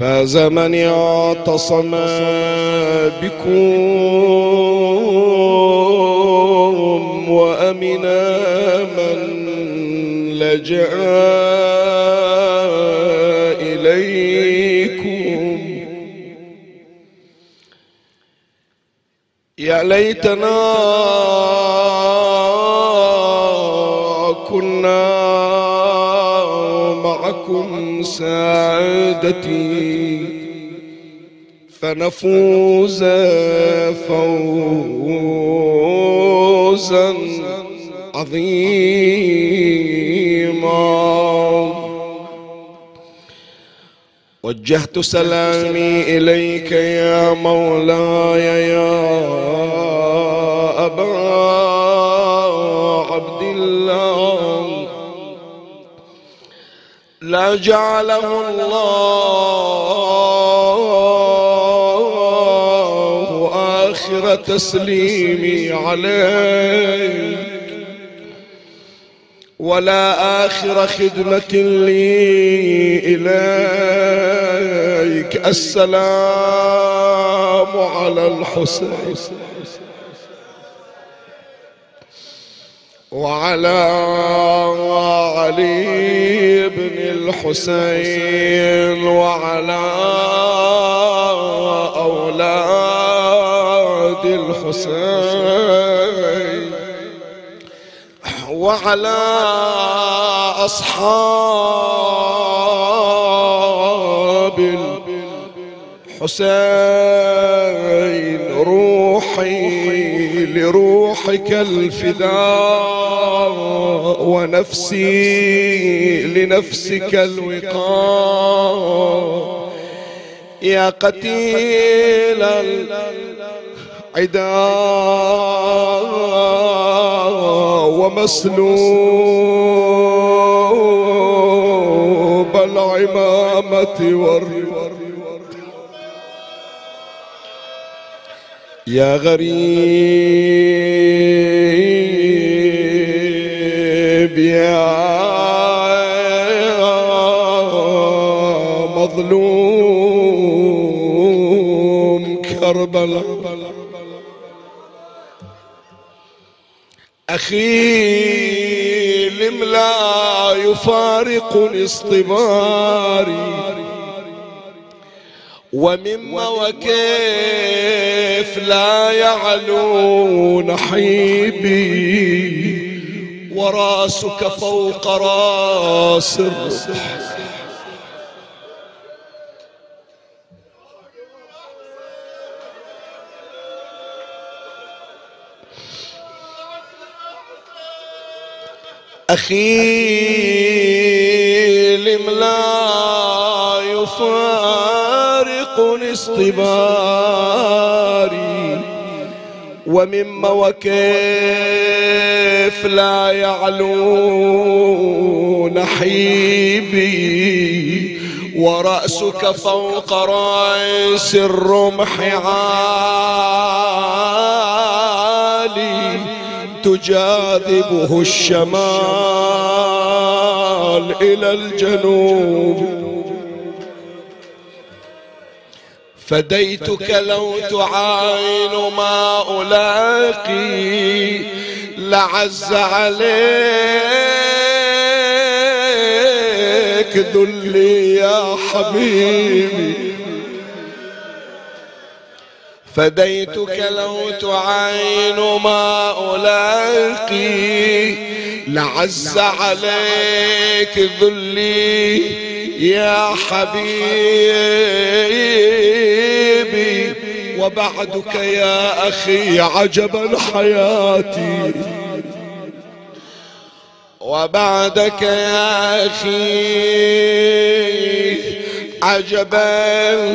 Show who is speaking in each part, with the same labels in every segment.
Speaker 1: فاز من اعتصم بكم وامنا من لجأ إليكم. يا ليتنا معكم سعادتي فنفوز فوزا عظيما. وجهت سلامي إليك يا مولاي يا أبا. لا جعله الله آخر تسليمي عليك ولا آخر خدمة لي إليك. السلام على الحسين. وعلى علي بن الحسين وعلى أولاد الحسين وعلى أصحاب الحسين روحي لروحك الفداء ونفسي لنفسك الوقاء. يا قتيل العداء ومسلوب العمامة والرضا يا غريب يا مظلوم كربلاء. أخي لم لا يفارقني اصطباري. ومما وكيف لا يعلو نحيبي وراسك فوق راس الربح أخي لم لا يفارقني اصطباري ومما وكيف لا يعلو نحيبي ورأسك فوق رأس الرمح عالي تجاذبه الشمال إلى الجنوب. فديتك لو تعاين ما ألاقي لعز عليك ذلي يا حبيبي. فديتك لو تعاين ما ألاقي لعز عليك ذلي يا حبيبي وبعدك يا أخي عجبا حياتي وبعدك يا أخي عجبا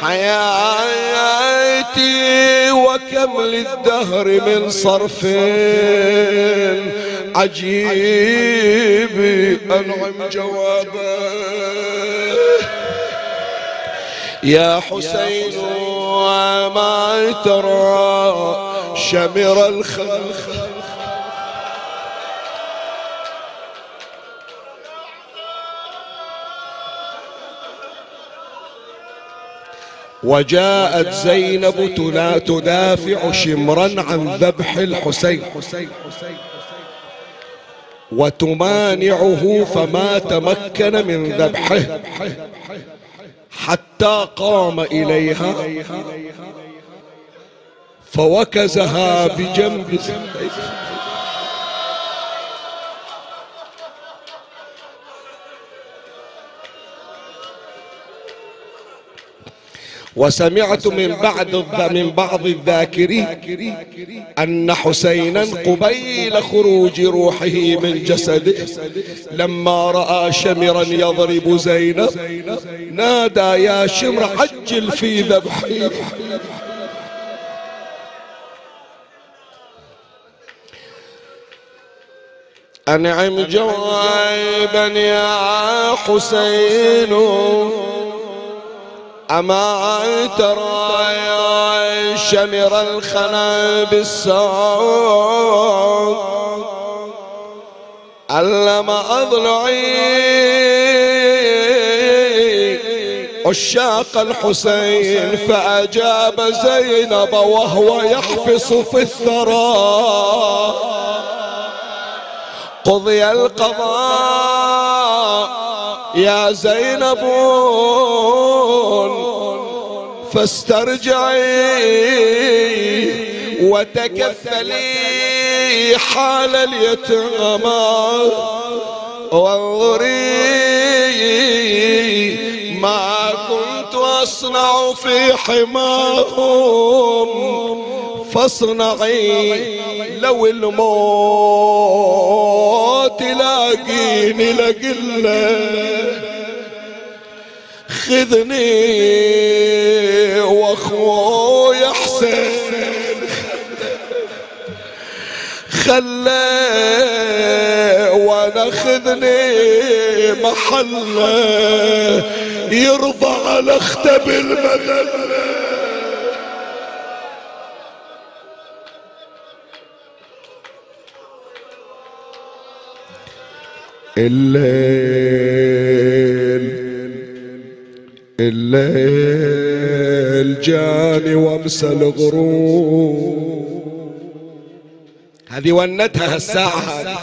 Speaker 1: حياتي وكم للدهر من صرف. عجيب أنعم جوابا يا حسين وما ترى شمر الخلق. وجاءت زينب تدافع شمرا عن ذبح الحسين. وتمانعه فما تمكن من ذبحه. حتى قام إليها. فوكزها بجنب وسمعت من بعد من بعض الذاكرين أن حسينا قبيل خروج روحه من جسده. لما رأى شمرا يضرب زينب نادى يا شمر عجل في ذبحي أنعم جوابا يا حسين. أما ترى يا شمر الخنا بالسوق علم أضلعي عشاق الحسين فأجاب زينب وهو يحفص في الثرى. قضي القضاء يا زينب فاسترجعي وتكفلي حال اليتامى. وانظري ما كنت أصنع في حماهم. فاصنعي لو الموت لاقيني لقله خذني وأخوي حسين. خلى وأنا خذني محله يرضى على اختب المذله الليل الليل جاني وامسى الغروب. هذه ونتها الساعة. هذه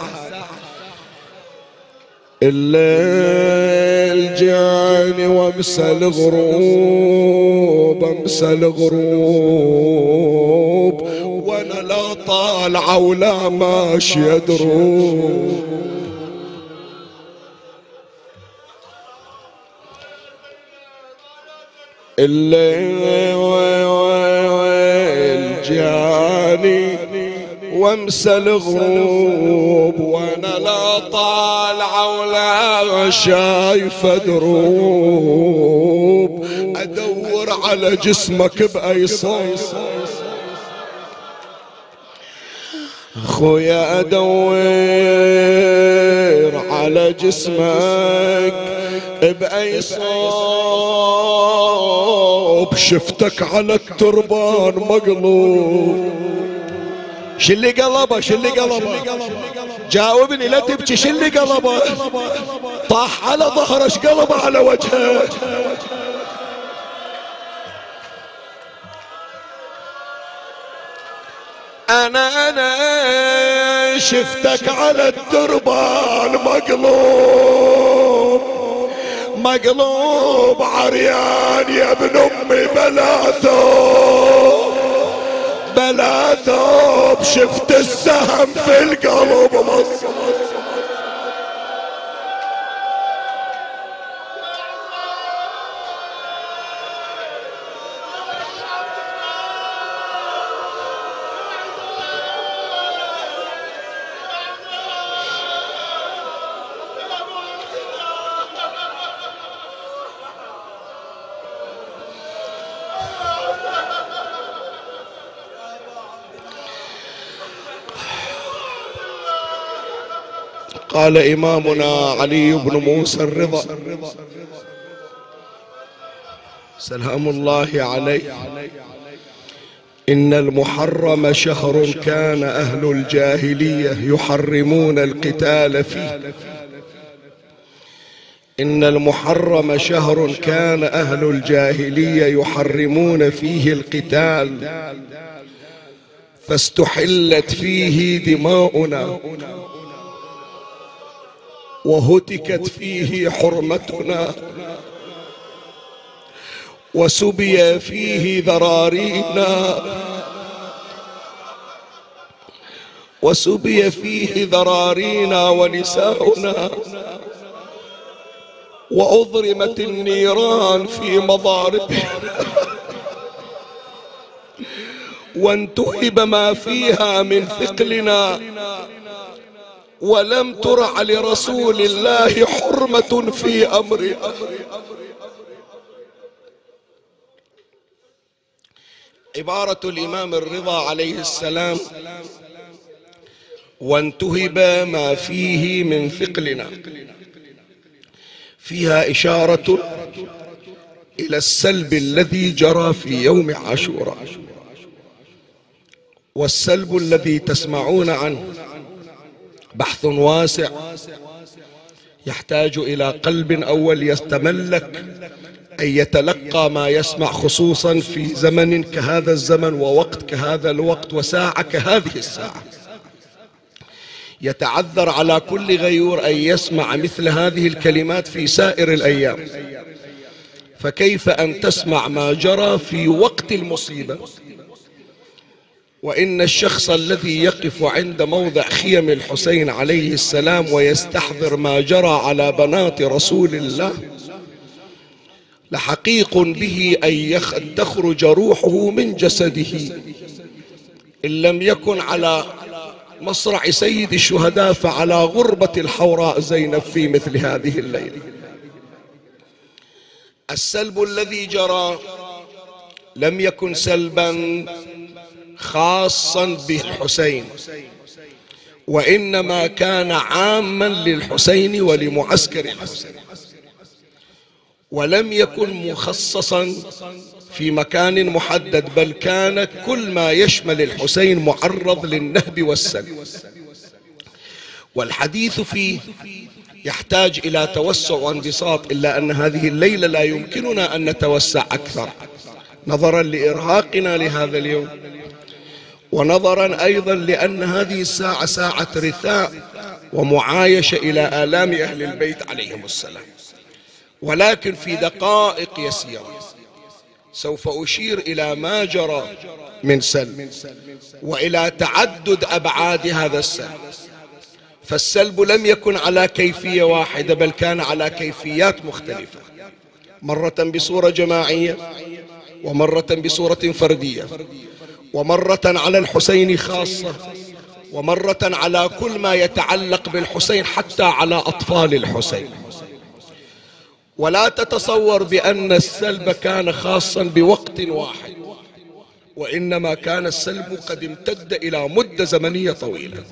Speaker 1: الليل جاني وامسى الغروب امسى الغروب. وأنا لا طالعة ولا ماشي دروب الليل جاني وامسى الغروب وأنا لا طالعة ولا شايف دروب. أدور على جسمك بأي صوب. خويا أدور على جسمك. بأي صوب شفتك على التربان مقلوب. شلي قلبه شلي قلبه. جاوبني لا تبكي شلي قلبه. طاح على ظهره قلبه على وجهه. أنا أنا شفتك على الدربان مقلوب. مقلوب عريان يا ابن امي بلا ثوب بلا ثوب شفت السهم في القلب. مصر قال إمامنا علي بن موسى الرضا. سلام الله عليه. إن المحرم شهر كان أهل الجاهلية يحرمون القتال فيه. إن المحرم شهر كان أهل الجاهلية يحرمون فيه القتال. فاستحلت فيه دماؤنا. وهتكت فيه حرمتنا وسبي فيه ذرارينا وسبي فيه ذرارينا ونساؤنا وأضرمت النيران في مضاربنا وانتهب ما فيها من ثقلنا ولم ترع لرسول الله حرمة في أمر. عبارة الإمام الرضا عليه السلام وانتهب ما فيه من ثقلنا فيها إشارة إلى السلب الذي جرى في يوم عاشوراء والسلب الذي تسمعون عنه. بحث واسع يحتاج إلى قلب أول يستملك أن يتلقى ما يسمع خصوصا في زمن كهذا الزمن ووقت كهذا الوقت وساعة كهذه الساعة. يتعذر على كل غيور أن يسمع مثل هذه الكلمات في سائر الأيام. فكيف أن تسمع ما جرى في وقت المصيبة؟ وإن الشخص الذي يقف عند موضع خيم الحسين عليه السلام ويستحضر ما جرى على بنات رسول الله لحقيق به أن تخرج روحه من جسده. إن لم يكن على مصرع سيد الشهداء فعلى غربة الحوراء زينب في مثل هذه الليلة. السلب الذي جرى لم يكن سلبا خاصا بالحسين. وإنما كان عاما للحسين ولمعسكر الحسين. ولم يكن مخصصا في مكان محدد بل كان كل ما يشمل الحسين معرض للنهب والسلب والحديث فيه يحتاج إلى توسع وانبساط إلا أن هذه الليلة لا يمكننا أن نتوسع أكثر. نظرا لإرهاقنا لهذا اليوم. ونظرا أيضا لأن هذه الساعة ساعة رثاء ومعايشة إلى آلام أهل البيت عليهم السلام. ولكن في دقائق يسيرة سوف أشير إلى ما جرى من سلب وإلى تعدد أبعاد هذا السلب. فالسلب لم يكن على كيفية واحدة بل كان على كيفيات مختلفة. مرة بصورة جماعية ومرة بصورة فردية. ومرة على الحسين خاصة ومرة على كل ما يتعلق بالحسين حتى على أطفال الحسين. ولا تتصور بأن السلب كان خاصا بوقت واحد وإنما كان السلب قد امتد إلى مدة زمنية طويلة.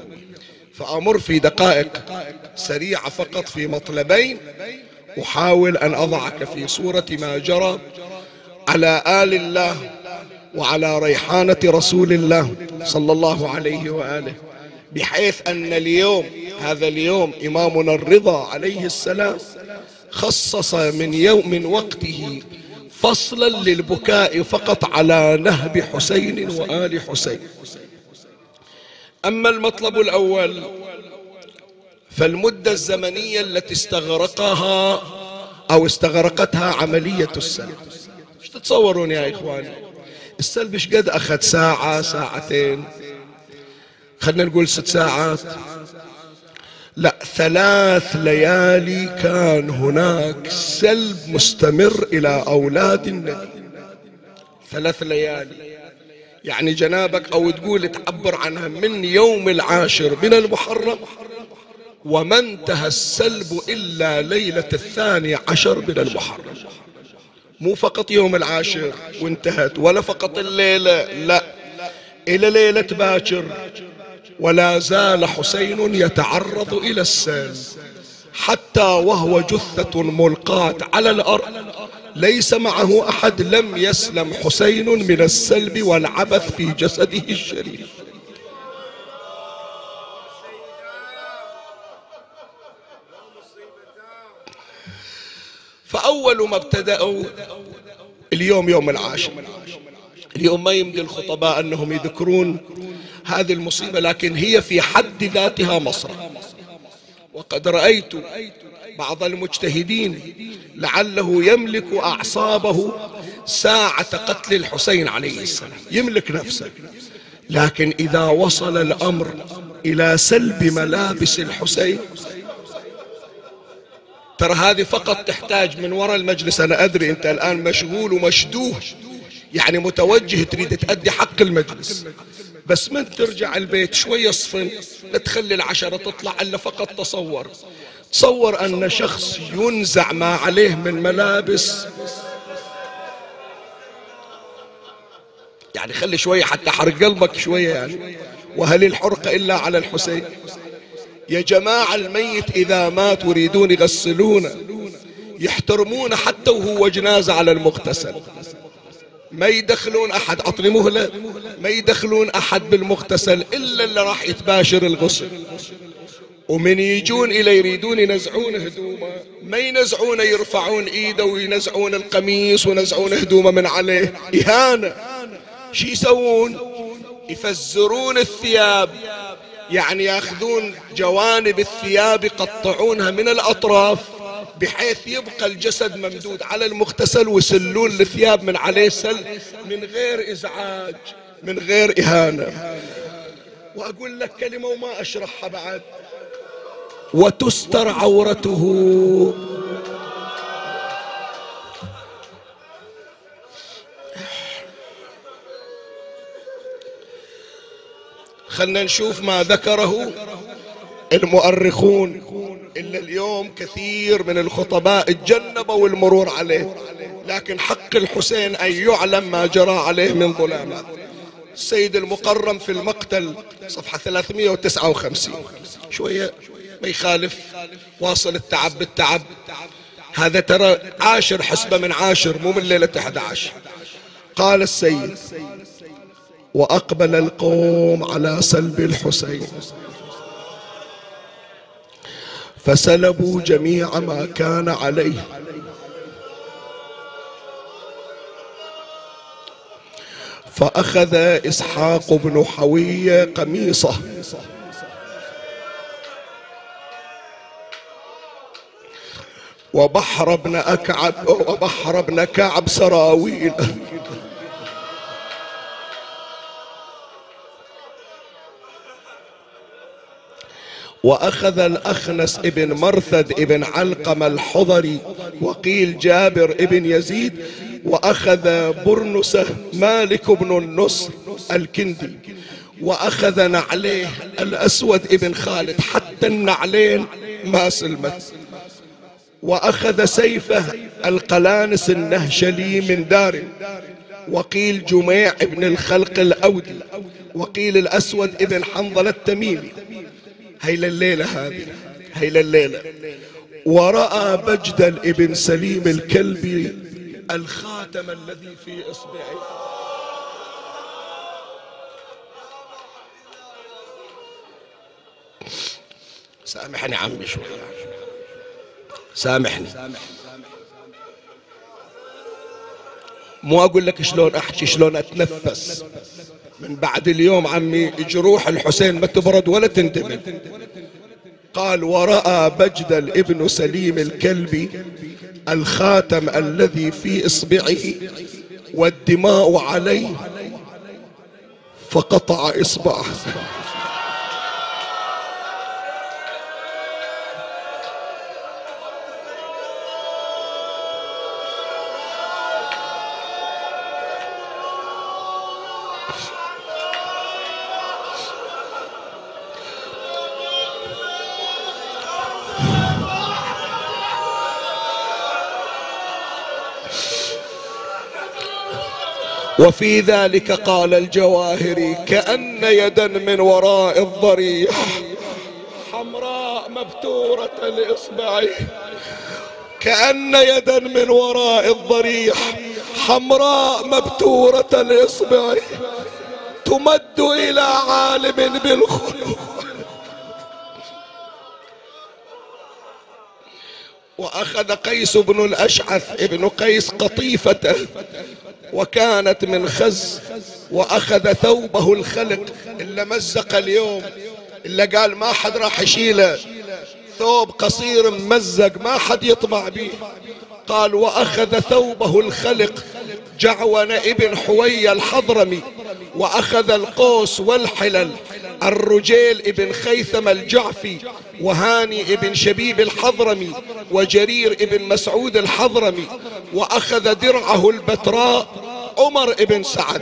Speaker 1: فأمر في دقائق سريعة فقط في مطلبين أحاول أن أضعك في صورة ما جرى على آل الله وعلى ريحانة رسول الله صلى الله عليه وآله بحيث أن اليوم هذا اليوم إمامنا الرضا عليه السلام خصص من يوم من وقته فصلا للبكاء فقط على نهب حسين وآل حسين. أما المطلب الأول فالمدة الزمنية التي استغرقها أو استغرقتها عملية السلب إيش تتصورون يا إخواني؟ السلب إيش قد أخذ ساعة ساعتين. خلنا نقول ست ساعات. لا ثلاث ليالي كان هناك سلب مستمر إلى أولاد النبي. ثلاث ليالي. يعني جنابك أو تقول تعبر عنها من يوم العاشر من المحرم وما انتهى السلب إلا ليلة الثاني عشر من المحرم. مو فقط يوم العاشر وانتهت ولا فقط الليلة لا. إلى ليلة باكر ولا زال حسين يتعرض إلى السيل حتى وهو جثة ملقاة على الأرض. ليس معه أحد لم يسلم حسين من السلب والعبث في جسده الشريف. فأول ما ابتدأوا اليوم يوم العاشر. اليوم ما يمدي الخطباء أنهم يذكرون هذه المصيبة لكن هي في حد ذاتها مصرة وقد رأيت بعض المجتهدين لعله يملك أعصابه ساعة قتل الحسين عليه السلام. يملك نفسه. لكن إذا وصل الأمر إلى سلب ملابس الحسين ترى هذه فقط تحتاج من وراء المجلس. أنا أدري أنت الآن مشغول ومشدوه. يعني متوجه تريد تأدي حق المجلس. بس من ترجع البيت شوية صفن لا تخلي العشرة تطلع إلا فقط تصور. تصور أن شخص ينزع ما عليه من ملابس. يعني خلي شوية حتى حرق قلبك شوية يعني. وهل الحرقة إلا على الحسين؟ يا جماعة الميت إذا مات يريدون يغسلونه يحترمونه حتى وهو جنازة على المغتسل. ما يدخلون أحد عطني مهلة ما يدخلون أحد بالمغتسل إلا اللي راح يتباشر الغسل. ومن يجون إلى يريدون ينزعون هدومه ما ينزعونه يرفعون إيده وينزعون القميص وينزعون هدومه من عليه. إهانة. شي يسوون؟ يفزرون الثياب. يعني ياخذون جوانب الثياب يقطعونها من الأطراف بحيث يبقى الجسد ممدود على المغتسل ويسلون الثياب من عليه سل من غير إزعاج من غير إهانة. وأقول لك كلمة وما أشرحها بعد. وتستر عورته. خلنا نشوف ما ذكره المؤرخون إلا اليوم كثير من الخطباء تجنبوا المرور عليه لكن حق الحسين أن يعلم ما جرى عليه من ظلامات السيد المقرم في المقتل صفحة 359 شوية ما يخالف واصل التعب بالتعب. هذا ترى عاشر حسبة من عاشر مو من ليلة 11 قال السيد وأقبل القوم على سلب الحسين. فسلبوا جميع ما كان عليه. فأخذ إسحاق بن حوية قميصه. وبحر بن أكعب وبحر بن كعب سراويله. وأخذ الأخنس ابن مرثد ابن علقم الحضري وقيل جابر ابن يزيد وأخذ برنسة مالك بن النصر الكندي وأخذ نعليه الأسود ابن خالد حتى النعلين ما سلمت وأخذ سيفه القلانس النهشلي من دار وقيل جميع ابن الخلق الأودي وقيل الأسود ابن حنظل التميمي هي الليلة هذه. هي الليلة ورأى مجدا ابن سليم الكلبي الخاتم الذي في إصبعه. سامحني عمي شوي. سامحني. مو أقول لك شلون أحكي شلون أتنفس. من بعد اليوم عمي جروح الحسين ما تبرد ولا تندمل قال ورأى بجدل ابن سليم الكلبي الخاتم الذي في إصبعه والدماء عليه فقطع إصبعه. وفي ذلك قال الجواهري كأن يدا من وراء الضريح حمراء مبتورة لإصبعه. كأن يدا من وراء الضريح حمراء مبتورة لإصبعه. تمد إلى عالم بالخلق. وأخذ قيس بن الأشعث ابن قيس قطيفته وكانت من خز وأخذ ثوبه الخلق إلا مزق اليوم إلا قال ما حد راح يشيله ثوب قصير ممزق ما حد يطمع به قال وأخذ ثوبه الخلق جعون ابن حوي الحضرمي وأخذ القوس والحلل الرجيل ابن خيثم الجعفي وهاني ابن شبيب الحضرمي وجرير ابن مسعود الحضرمي وأخذ درعه البتراء عمر ابن سعد.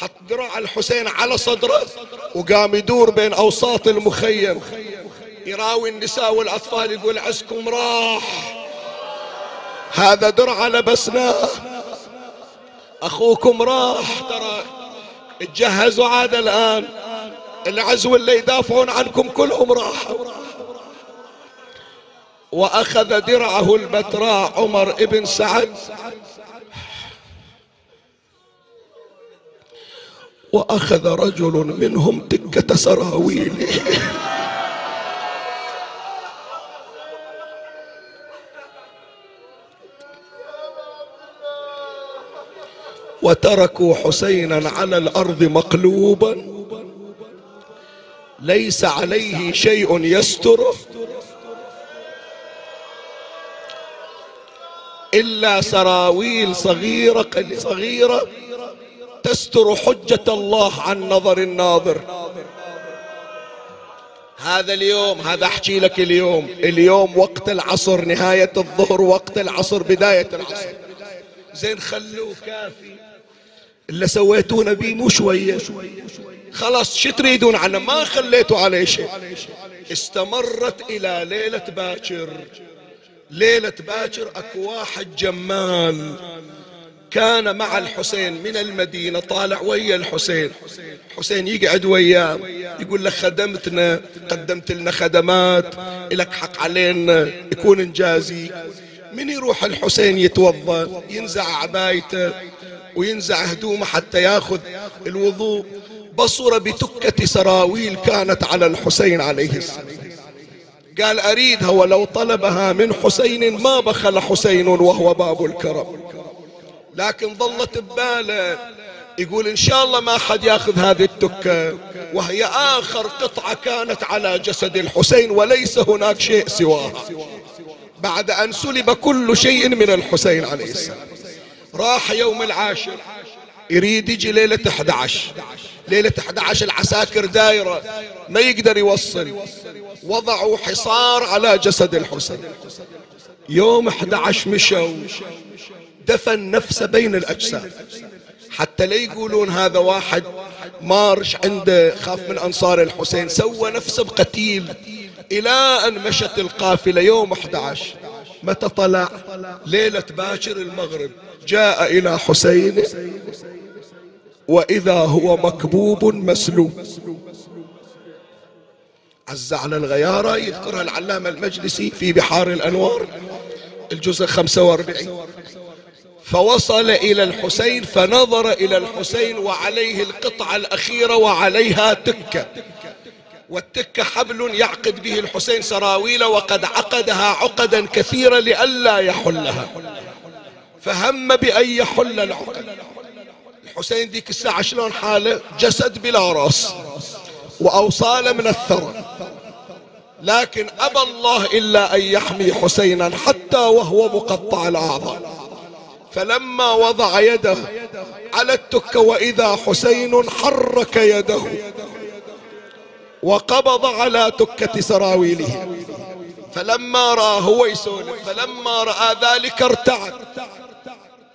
Speaker 1: حط درع الحسين على صدره وقام يدور بين أوساط المخيم يراوي النساء والأطفال يقول عزكم راح. هذا درع لبسناه أخوكم راح. ترى تجهزوا عاد الآن. العزو اللي يدافعون عنكم كلهم راحوا وأخذ درعه البتراء عمر ابن سعد. وأخذ رجل منهم تكة سراويل وتركوا حسينا على الأرض مقلوبا. ليس عليه شيء يستره إلا سراويل صغيرة صغيرة تستر حجة الله عن نظر الناظر. هذا اليوم هذا أحكي لك اليوم. اليوم وقت العصر نهاية الظهر وقت العصر بداية العصر. زين خلوه كافي. اللي سويتونا بيه مو شوية. خلاص شو تريدون عنه؟ ما خليتوا عليه شيء. استمرت إلى ليلة باكر. ليلة باكر أكو واحد جمال كان مع الحسين من المدينة طالع ويا الحسين. حسين يقعد وياه يقول له خدمتنا قدمت لنا خدمات لك حق علينا يكون انجازي من يروح الحسين يتوضأ ينزع عبايته وينزع هدومه حتى ياخذ الوضوء. بصر بتكة سراويل كانت على الحسين عليه السلام. قال أريدها ولو طلبها من حسين ما بخل حسين وهو باب الكرم. لكن ظلت بباله. يقول إن شاء الله ما حد ياخذ هذه التكة. وهي آخر قطعة كانت على جسد الحسين وليس هناك شيء سواها. بعد أن سلب كل شيء من الحسين عليه السلام. راح يوم العاشر. يريد يجي ليلة 11 ليلة 11 العساكر دايرة. ما يقدر يوصل. وضعوا حصار على جسد الحسين. يوم 11 مشوا. دفن نفسه بين الأجساد حتى لا يقولون هذا واحد مارش عنده خاف من أنصار الحسين. سوى نفسه بقتيل. إلى أن مشت القافلة يوم 11 متى طلع ليلة باكر المغرب. جاء إلى حسين وإذا هو مكبوب مسلوب. عز على الغيارة يذكرها العلامة المجلسي في بحار الأنوار الجزء 45 فوصل إلى الحسين فنظر إلى الحسين وعليه القطعة الأخيرة وعليها تكة. والتكة حبل يعقد به الحسين سراويل وقد عقدها عقدا كثيرة لئلا يحلها. فهم بأن يحل العقد. الحسين ذيك الساعة شلون حاله؟ جسد بلا رأس وأوصال من الثرى. لكن أبى الله إلا أن يحمي حسينا حتى وهو مقطع الأعضاء. فلما وضع يده على التكة وإذا حسين حرك يده وقبض على تكة سراويله. فلما رأى هو يسولف فلما رأى ذلك ارتعد.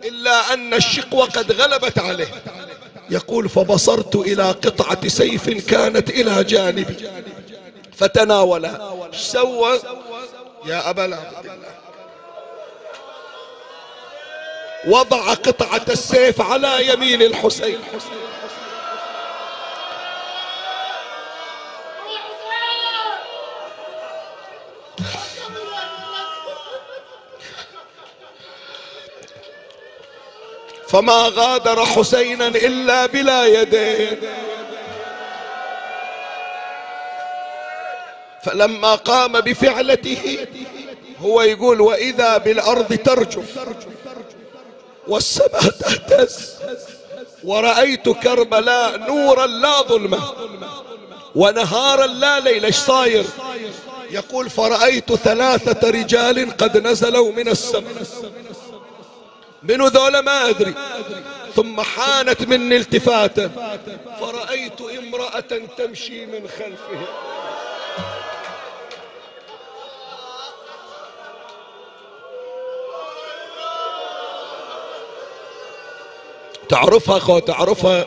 Speaker 1: إلا أن الشقوة قد غلبت عليه. يقول فبصرت إلى قطعة سيف كانت إلى جانبي. فتناولها سوى. يا أبا العبد. وضع قطعة السيف على يمين الحسين. فما غادر حسينا إلا بلا يدين فلما قام بفعلته هو يقول وإذا بالأرض ترجف والسماء تهتز ورأيت كربلاء نورا لا ظلمة ونهارا لا ليل إيش صاير؟ يقول فرأيت ثلاثة رجال قد نزلوا من السماء. منو ذولا ما أدري. ثم حانت مني التفاتة. فرأيت امرأة تمشي من خلفه. تعرفها خو تعرفها.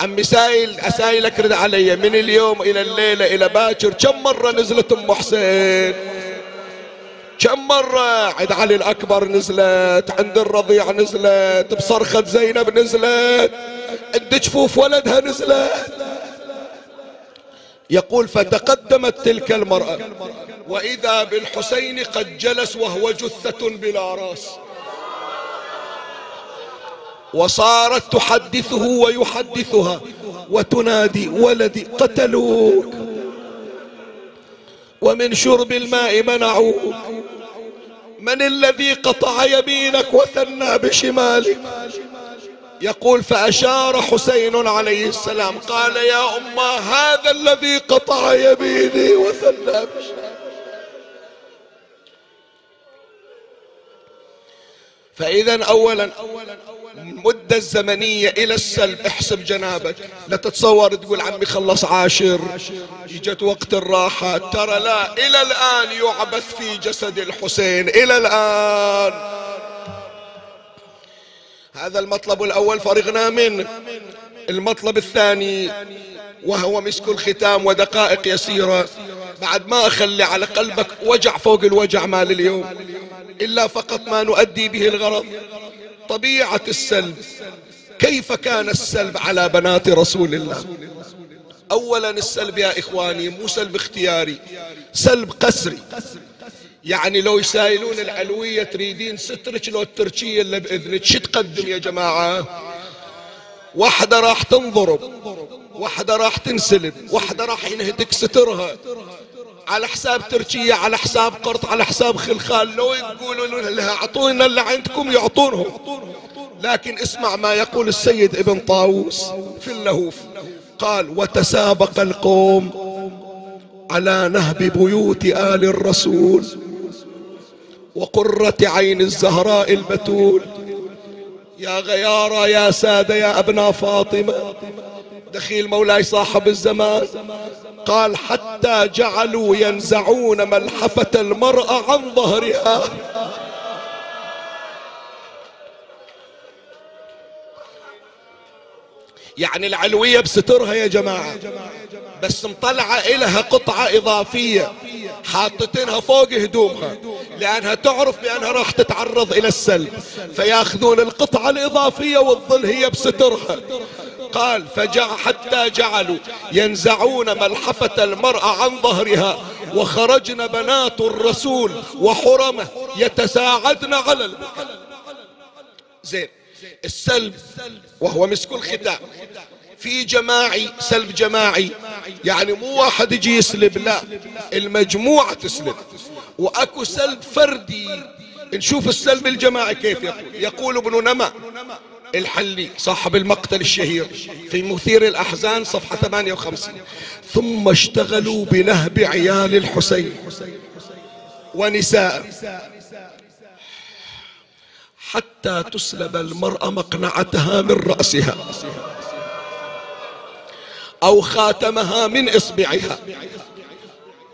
Speaker 1: عمي سايل أسايلك رد علي. من اليوم إلى الليلة إلى باكر كم مرة نزلت أم حسين؟ كم مرة عند علي الأكبر نزلت عند الرضيع نزلت بصرخة زينب نزلت عند جفوف ولدها نزلت. يقول فتقدمت تلك المرأة وإذا بالحسين قد جلس وهو جثة بلا رأس. وصارت تحدثه ويحدثها وتنادي ولدي قتلوك. ومن شرب الماء منعوك من الذي قطع يمينك وثنى بشمالك. يقول فأشار حسين عليه السلام قال يا أمة هذا الذي قطع يميني وثنى بشمالي فإذا أولا الزمنية إلى السلب. احسب جنابك. لا تتصور تقول عمي خلص عاشر. إجت وقت الراحة. ترى لا إلى الآن يعبث في جسد الحسين. إلى الآن. هذا المطلب الأول فرغنا منه. المطلب الثاني وهو مسك الختام ودقائق يسيرة. بعد ما أخلي على قلبك وجع فوق الوجع مال اليوم. إلا فقط ما نؤدي به الغرض. طبيعة السلب. كيف كان السلب على بنات رسول الله؟ أولا السلب يا إخواني مو سلب اختياري سلب قسري. يعني لو يسائلون العلوية تريدين سترك لو التركية اللي بإذنك شو تقدم يا جماعة؟ واحدة راح تنضرب واحدة راح تنسلب واحدة راح ينهتك سترها. على حساب تركيا على حساب قرط على حساب خلخال لو يقولوا لها أعطونا اللي عندكم يعطونهم. لكن اسمع ما يقول السيد ابن طاووس في اللهوف. قال وتسابق القوم على نهب بيوت آل الرسول وقرة عين الزهراء البتول. يا غيارى يا سادة يا أبناء فاطمة دخيل مولاي صاحب الزمان. قال حتى جعلوا ينزعون ملحفة المرأة عن ظهرها. يعني العلوية بسترها يا جماعة. بس مطلعة إلها قطعة إضافية. حاطتينها فوق هدومها. لأنها تعرف بأنها راح تتعرض إلى السلب. فياخذون القطعة الإضافية والظل هي بسترها. قال فجع حتى جعلوا ينزعون ملحفة المرأة عن ظهرها وخرجن بنات الرسول وحرمة يتساعدن على البكاء زين السلب وهو مسك الختام في جماعي سلب جماعي يعني مو واحد يجي يسلب لا المجموعة تسلب. وأكو سلب فردي. نشوف السلب الجماعي كيف يقول. يقول ابن نما الحلي صاحب المقتل الشهير في مثير الأحزان صفحة 58 ثم اشتغلوا بنهب عيال الحسين ونساء. حتى تسلب المرأة مقنعتها من رأسها أو خاتمها من إصبعها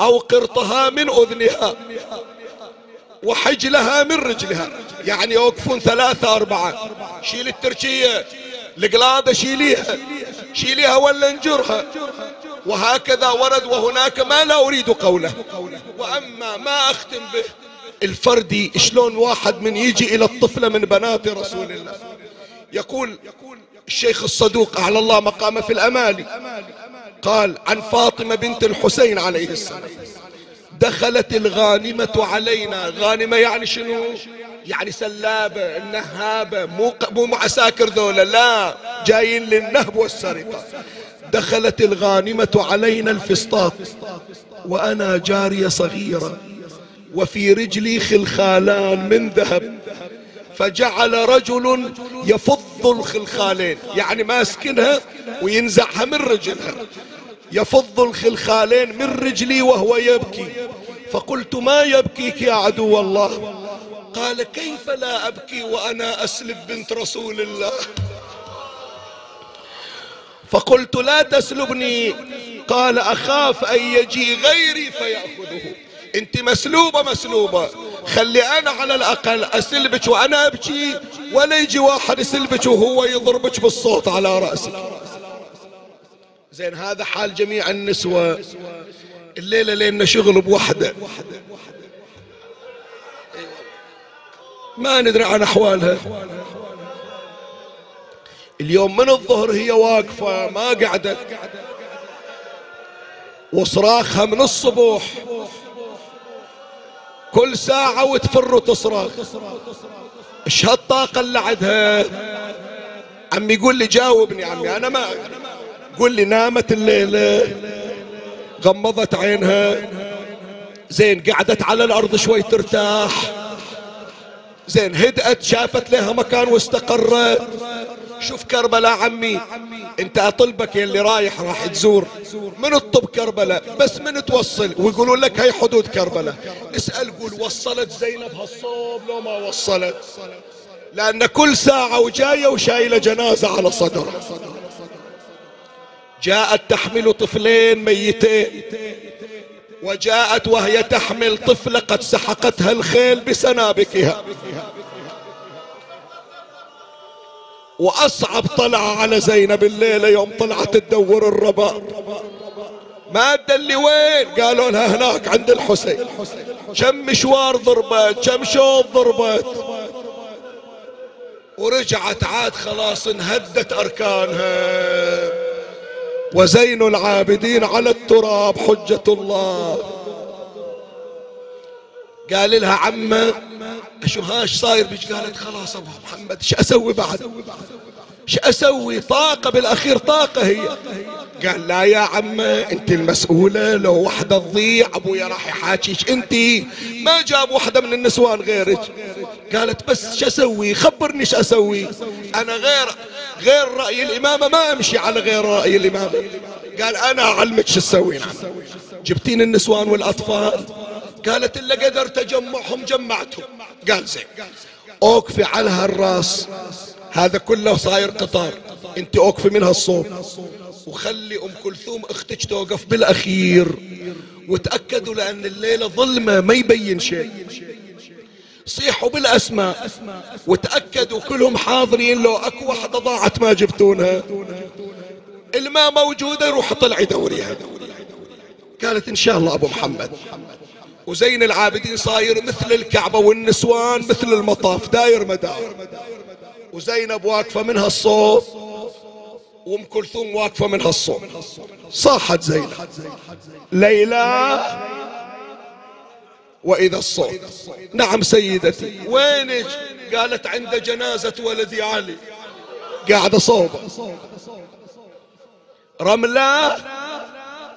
Speaker 1: أو قرطها من أذنها. وحجلها من رجلها. يعني يوقفون ثلاثة أربعة. شيل التركية القلادة شيليها. شيليها ولا انجرها. وهكذا ورد وهناك ما لا أريد قوله. وأما ما أختم به. الفردي شلون واحد من يجي إلى الطفلة من بنات رسول الله. يقول الشيخ الصدوق أعلى الله مقامه في الأمالي قال عن فاطمة بنت الحسين عليه السلام. دخلت الغانمة علينا. غانمة يعني شنو؟ يعني سلابة النهابة مو مو عساكر ذولا لا. جايين للنهب والسرقة. دخلت الغانمة علينا الفسطاط. وأنا جارية صغيرة. وفي رجلي خلخالان من ذهب. فجعل رجل يفض الخلخالين. يعني ماسكنها وينزعها من رجلها. يفض الخلخالين من رجلي وهو يبكي. فقلت ما يبكيك يا عدو الله؟ قال كيف لا أبكي وأنا أسلب بنت رسول الله؟ فقلت لا تسلبني. قال أخاف أن يجي غيري فيأخذه. أنت مسلوبة مسلوبة. خلي أنا على الأقل أسلبك وأنا أبكي. ولا يجي واحد يسلبك وهو يضربك بالصوت على رأسك. زين هذا حال جميع النسوة. الليلة لنا شغل بوحدة. ما ندري عن أحوالها. اليوم من الظهر هي واقفة ما قعدت. وصراخها من الصبح كل ساعة وتفر وتصرخ. إيش هالطاقة اللي عندها؟ عمي يقول لي جاوبني عمي أنا ما قول لي نامت الليلة غمضت عينها. زين قعدت على الأرض شوي ترتاح. زين هدأت شافت لها مكان واستقرت. شوف كربلاء عمي انت أطلبك يا اللي رايح راح تزور. من الطب كربلاء؟ بس من توصل؟ ويقولون لك هاي حدود كربلاء. اسأل قول وصلت زينب هالصوب لو ما وصلت؟ لأن كل ساعة وجاية وشايلة جنازة على صدرها. جاءت تحمل طفلين ميتين وجاءت وهي تحمل طفلة قد سحقتها الخيل بسنابكها. وأصعب طلعة على زينب الليلة يوم طلعت تدور الرباط ما اللي وين؟ قالوا لها هناك عند الحسين. كم مشوار ضربت كم شوط ضربت. ورجعت عاد خلاص انهدت أركانها. وزين العابدين على التراب حجة الله. قال لها عمة شو هاش صاير؟ بيش؟ قالت خلاص أبو محمد شو أسوي بعد؟ شو أسوي طاقة بالأخير طاقة هي. قال لا يا عمة أنت المسؤولة. لو وحدة تضيع أبويا راح يحاكيش أنت. ما جاب وحدة من النسوان غيرك. قالت بس شو أسوي خبرني شو أسوي أنا غير غير رأي الإمامة ما أمشي على غير رأي الإمامة. قال أنا أعلمك شو تسوين جبتين النسوان والأطفال. قالت إلا قدرت أجمعهم جمعتهم. قال زين أوقفي على هالراس. هذا كله صاير قطار. انت اوقفي منها الصوب. وخلي أم كلثوم أختك توقف بالأخير. وتأكدوا لأن الليلة ظلمة ما يبين شيء. صيحوا بالأسماء. وتأكدوا كلهم حاضرين لو أكو واحدة ضاعت ما جبتونها. الماء موجودة روح طلعي دوريها. قالت إن شاء الله أبو محمد. وزين العابدين صاير مثل الكعبة والنسوان مثل المطاف داير مدار. وزينب واقفة منها الصوت وأم كلثوم واقفة منها الصوت. صاحت زينب. ليلى وإذا الصوت. نعم سيدتي. وينك؟ قالت عند جنازة ولدي علي. قاعدة صوبة. رملة؟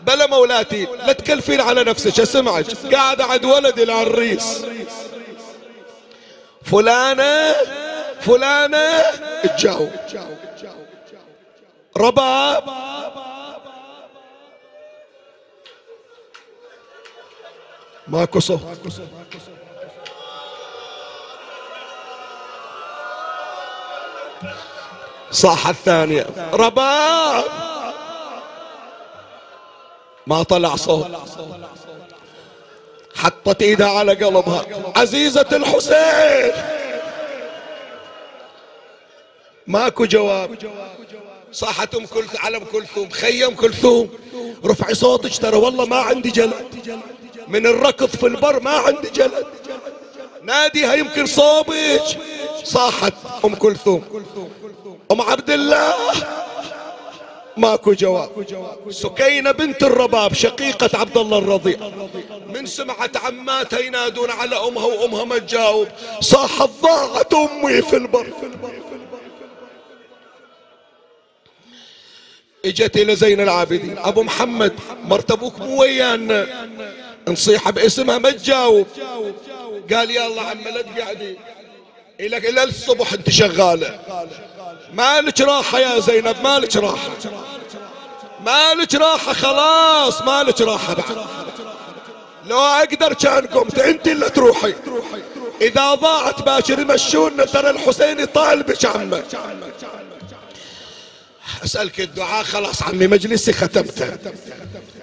Speaker 1: بلا مولاتي. لا تكلفين على نفسك اسمعك؟ قاعد عند ولد العريس. فلانة؟ فلانة تجاوب رباب ماكو صوت. صاح الثانية. رباب ما طلع صوت. حطت إيدها على قلبها. عزيزة الحسين. ماكو جواب. صاحت ام كلثوم على ام كلثوم خيم كلثوم. رفعي صوتك ترى والله ما عندي جلد. من الركض في البر ما عندي جلد. ناديها يمكن صوبك. صاحت أم كلثوم. أم عبد الله. ماكو جواب. سكينة بنت الرباب شقيقة عبد الله الرضيع. من سمعت عماتها ينادون على أمها وأمها ما تجاوب. صاحت ضاعت أمي في البر. إجت إلى زين العابدين. أبو محمد مرت أبوك مو ويانا نصيح باسمها ما تجاوب. قال يلا عم لا تقعدي. إلى إلى الصبح أنت شغالة. مالك راحة يا زينب مالك راحة. مالك راحة خلاص مالك راحة بعد. لو أقدر كان قمت أنت اللي تروحي. إذا ضاعت باشر يمشونا ترى الحسين طالبك عمه أسألك الدعاء خلاص عمي مجلسي ختمته.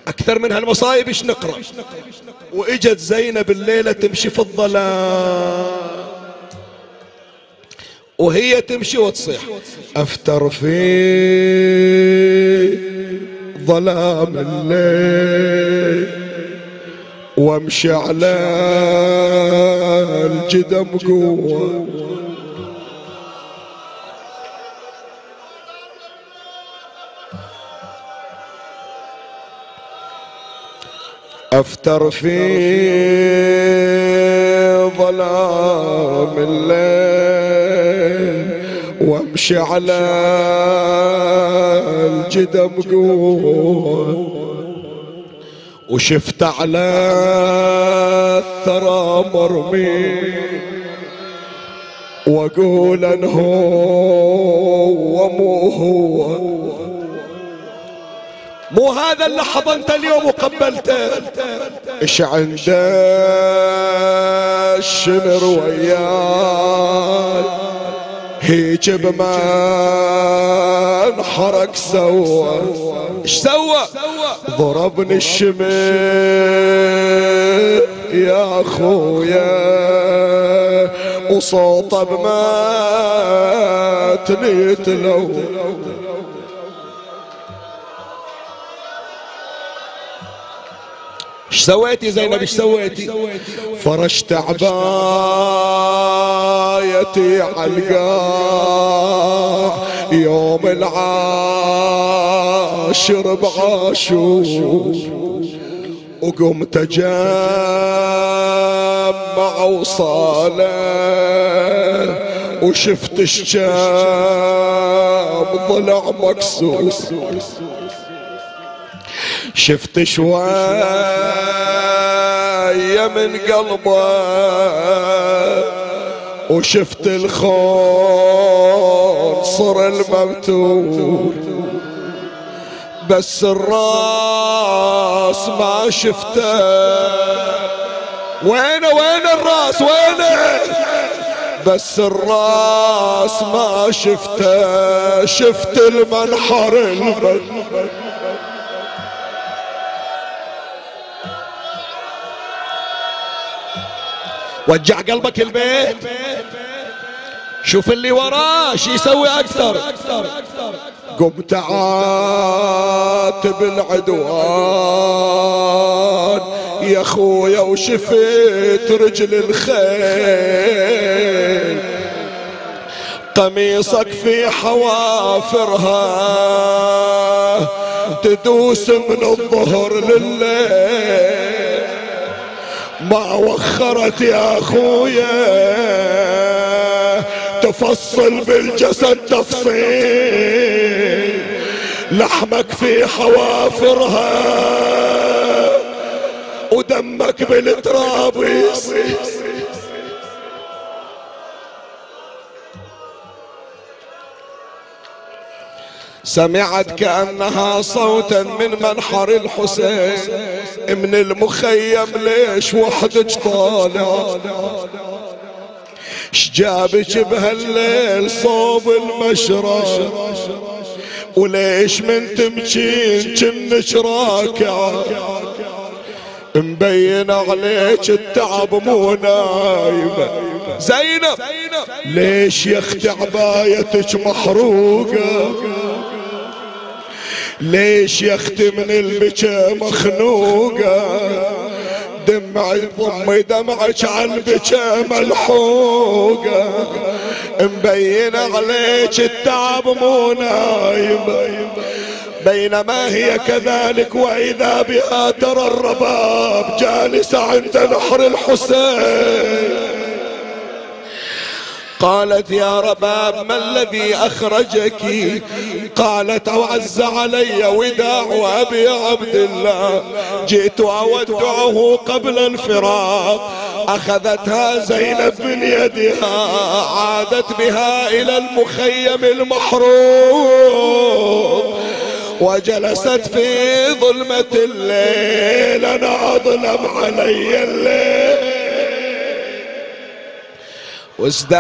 Speaker 1: أكثر من هالمصايب إيش نقرأ؟ وإجت زينب الليلة تمشي في الظلام. وهي تمشي وتصيح. أفتر في ظلام الليل وامشي على الجدم قوه أفتر في ظلام الليل وامشي على الجدم قوة وشفت على الثرى مرمي. وأقول أنه ومو هو. مو هذا اللي حضنته اليوم وقبلته. إيش عنده الشمر وياي هيك بما انحرق سوى إيش سوى؟ ضربني الشمر يا أخويا وصوته بما تنيت لو إيش سويتي زينب إيش سويتي؟ فرشت عبايتي عالقاع يوم العاشر بعاشور وقمت اجمع وصالة وشفت الشام ضلع مكسوس شفت شوية من قلبه وشفت الخون صر المبتور بس الراس ما شفته. وين وين الراس؟ وين؟ بس الراس ما شفته. شفت المنحر المنحر وجع قلبك البيت. شوف اللي وراه شي يسوي أكثر. قمت عاتب العدوان يا خويا وشفيت رجل الخيل. قميصك في حوافرها. تدوس من الظهر لليل ما وخرت يا أخويا. تفصل بالجسد تفصيل. لحمك في حوافرها. ودمك بالتراب يصير سمعت كأنها صوتا من منحر الحسين. من المخيم ليش وحدك طالع؟ شجابك بهالليل صوب المشرب وليش من تمشين كنك راكعة مبين عليك التعب مو نايمة زينب ليش يا أختي عبايتك محروقة؟ ليش من البكا مخنوقة؟ دمعي ضمي دمعك عن البكا ملحوقة. مبين عليك التعب مو نايم. بينما هي كذلك وإذا بها ترى الرباب جالسة عند نحر الحسين. قالت يا رباب ما الذي أخرجك؟ قالت أعز علي وداع أبي عبد الله. جئت أودعه قبل الفراق. أخذتها زينب من يدها عادت بها إلى المخيم المحروق. وجلست في ظلمة الليل. أنا أظلم علي الليل. وازدادت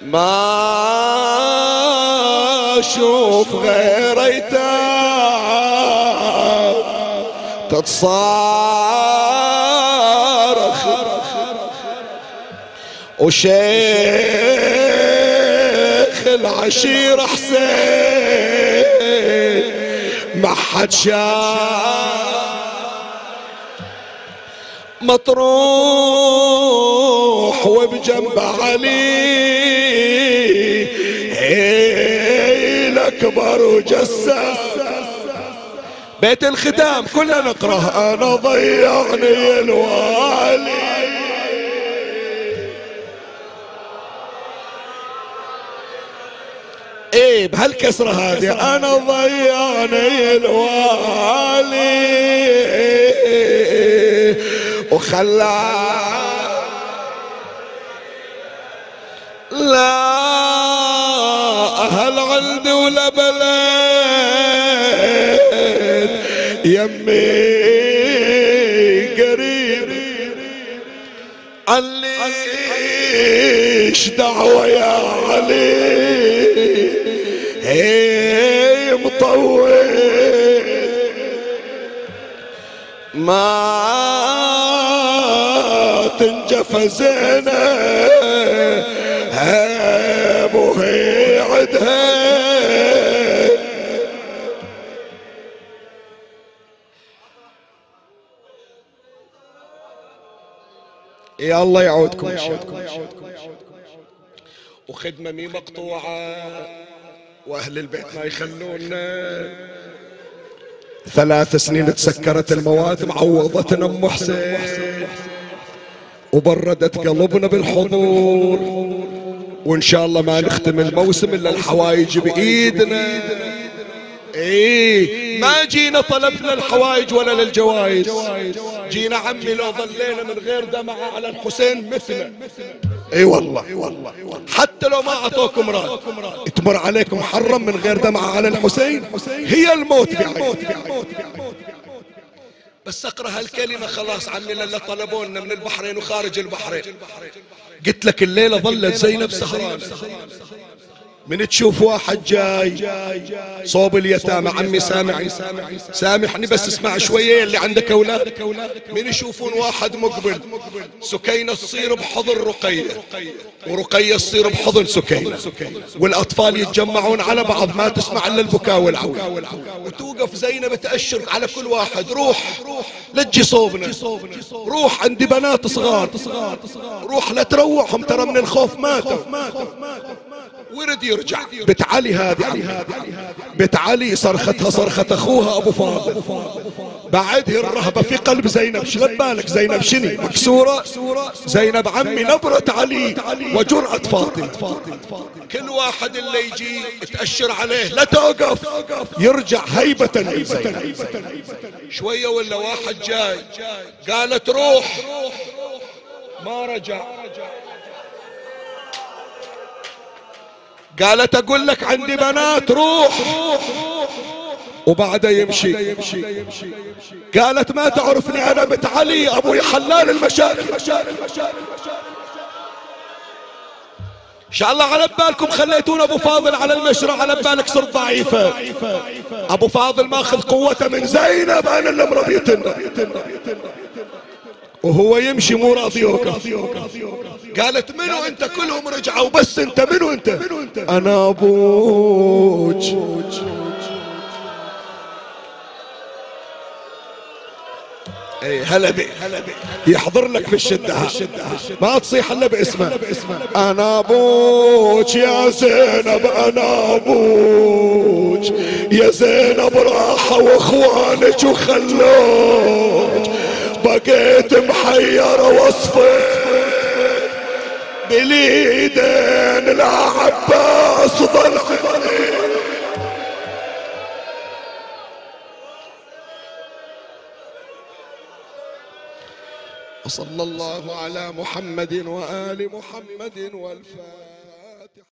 Speaker 1: ما أشوف غير ايتام تتصارخ وشيخ العشير حسين ما حد شاف مطروح وبجنب علي. الاكبر وجسس بيت الختام كلنا نقراه أنا ضيعني الوالي. إيه بهالكسرة هذه. أنا ضيعني الوالي. وخلى لا أهل عندي ولا بلد. يمي قريب. عليش دعوة يا علي؟ هي مطول ما تنجف زينة. وهي عدها يا الله يعودكم الله. وخدمة مي مقطوعة وأهل البيت ما يخلونا. ثلاث سنين تسكرت المواد عوضتنا أم حسين. وبردت قلبنا بالحضور. وإن شاء الله ما نختم الموسم إلا الحوايج بإيدنا. إيه ما جينا طلبنا الحوايج ولا للجوائز. جينا عمي لو ظلينا من غير دمعة على الحسين مثله. إي والله. حتى لو ما أعطوكم راد تمر عليكم محرم من غير دمعة على الحسين؟ هي الموت بعين بس أقرأ هالكلمة خلاص عمي لله طلبونا من البحرين وخارج البحرين. قلت لك الليلة ظلت زينب سهران. من تشوف واحد جاي صوب اليتامى. عمي سامعني سامحني بس اسمع شوية اللي عندك أولاد. من يشوفون واحد مقبل. سكينة تصير بحضن رقية. ورقية تصير بحضن سكينة. والأطفال يتجمعون على بعض. ما تسمع إلا البكاء والعوي. وتوقف زينب تأشر على كل واحد. روح لجي صوبنا. روح عندي بنات صغار. روح لا تروعهم ترى من الخوف ماتوا. ورد يرجع. بنت علي هذه بنت علي صرختها صرخة أخوها أبو فاضل. بعده الرهبة في قلب زينب. شلب بالك زينب شني؟ مكسورة؟ زينب عمي نبرة علي وجرأة فاطمة. كل واحد اللي يجي تأشر عليه. لا توقف. يرجع هيبة شوية ولا واحد جاي؟ قالت روح. ما رجع. قالت أقول لك عندي بنات روح. وبعده يمشي. قالت ما تعرفني أنا بنت علي أبوي حلال المشاكل. ان شاء الله على بالكم خليتون أبو فاضل على المشرع على بالك صرت ضعيفة. أبو فاضل ماخذ قوته من زينب أنا اللي مربيتنا وهو يمشي مو راضي يوقف. قالت منو أنت؟ كلهم رجعوا بس أنت منو أنت؟ أنا أبوك. اي هلا بي يحضر لك بالشدة. ما تصيح إلا باسمه. أنا أبوك يا زينب أنا أبوك. يا زينب راحة وإخوانك وخلوك. بقيت محير وصفك باليدين لا عباس ظل وصلى الله على محمد وآل محمد والفاتح.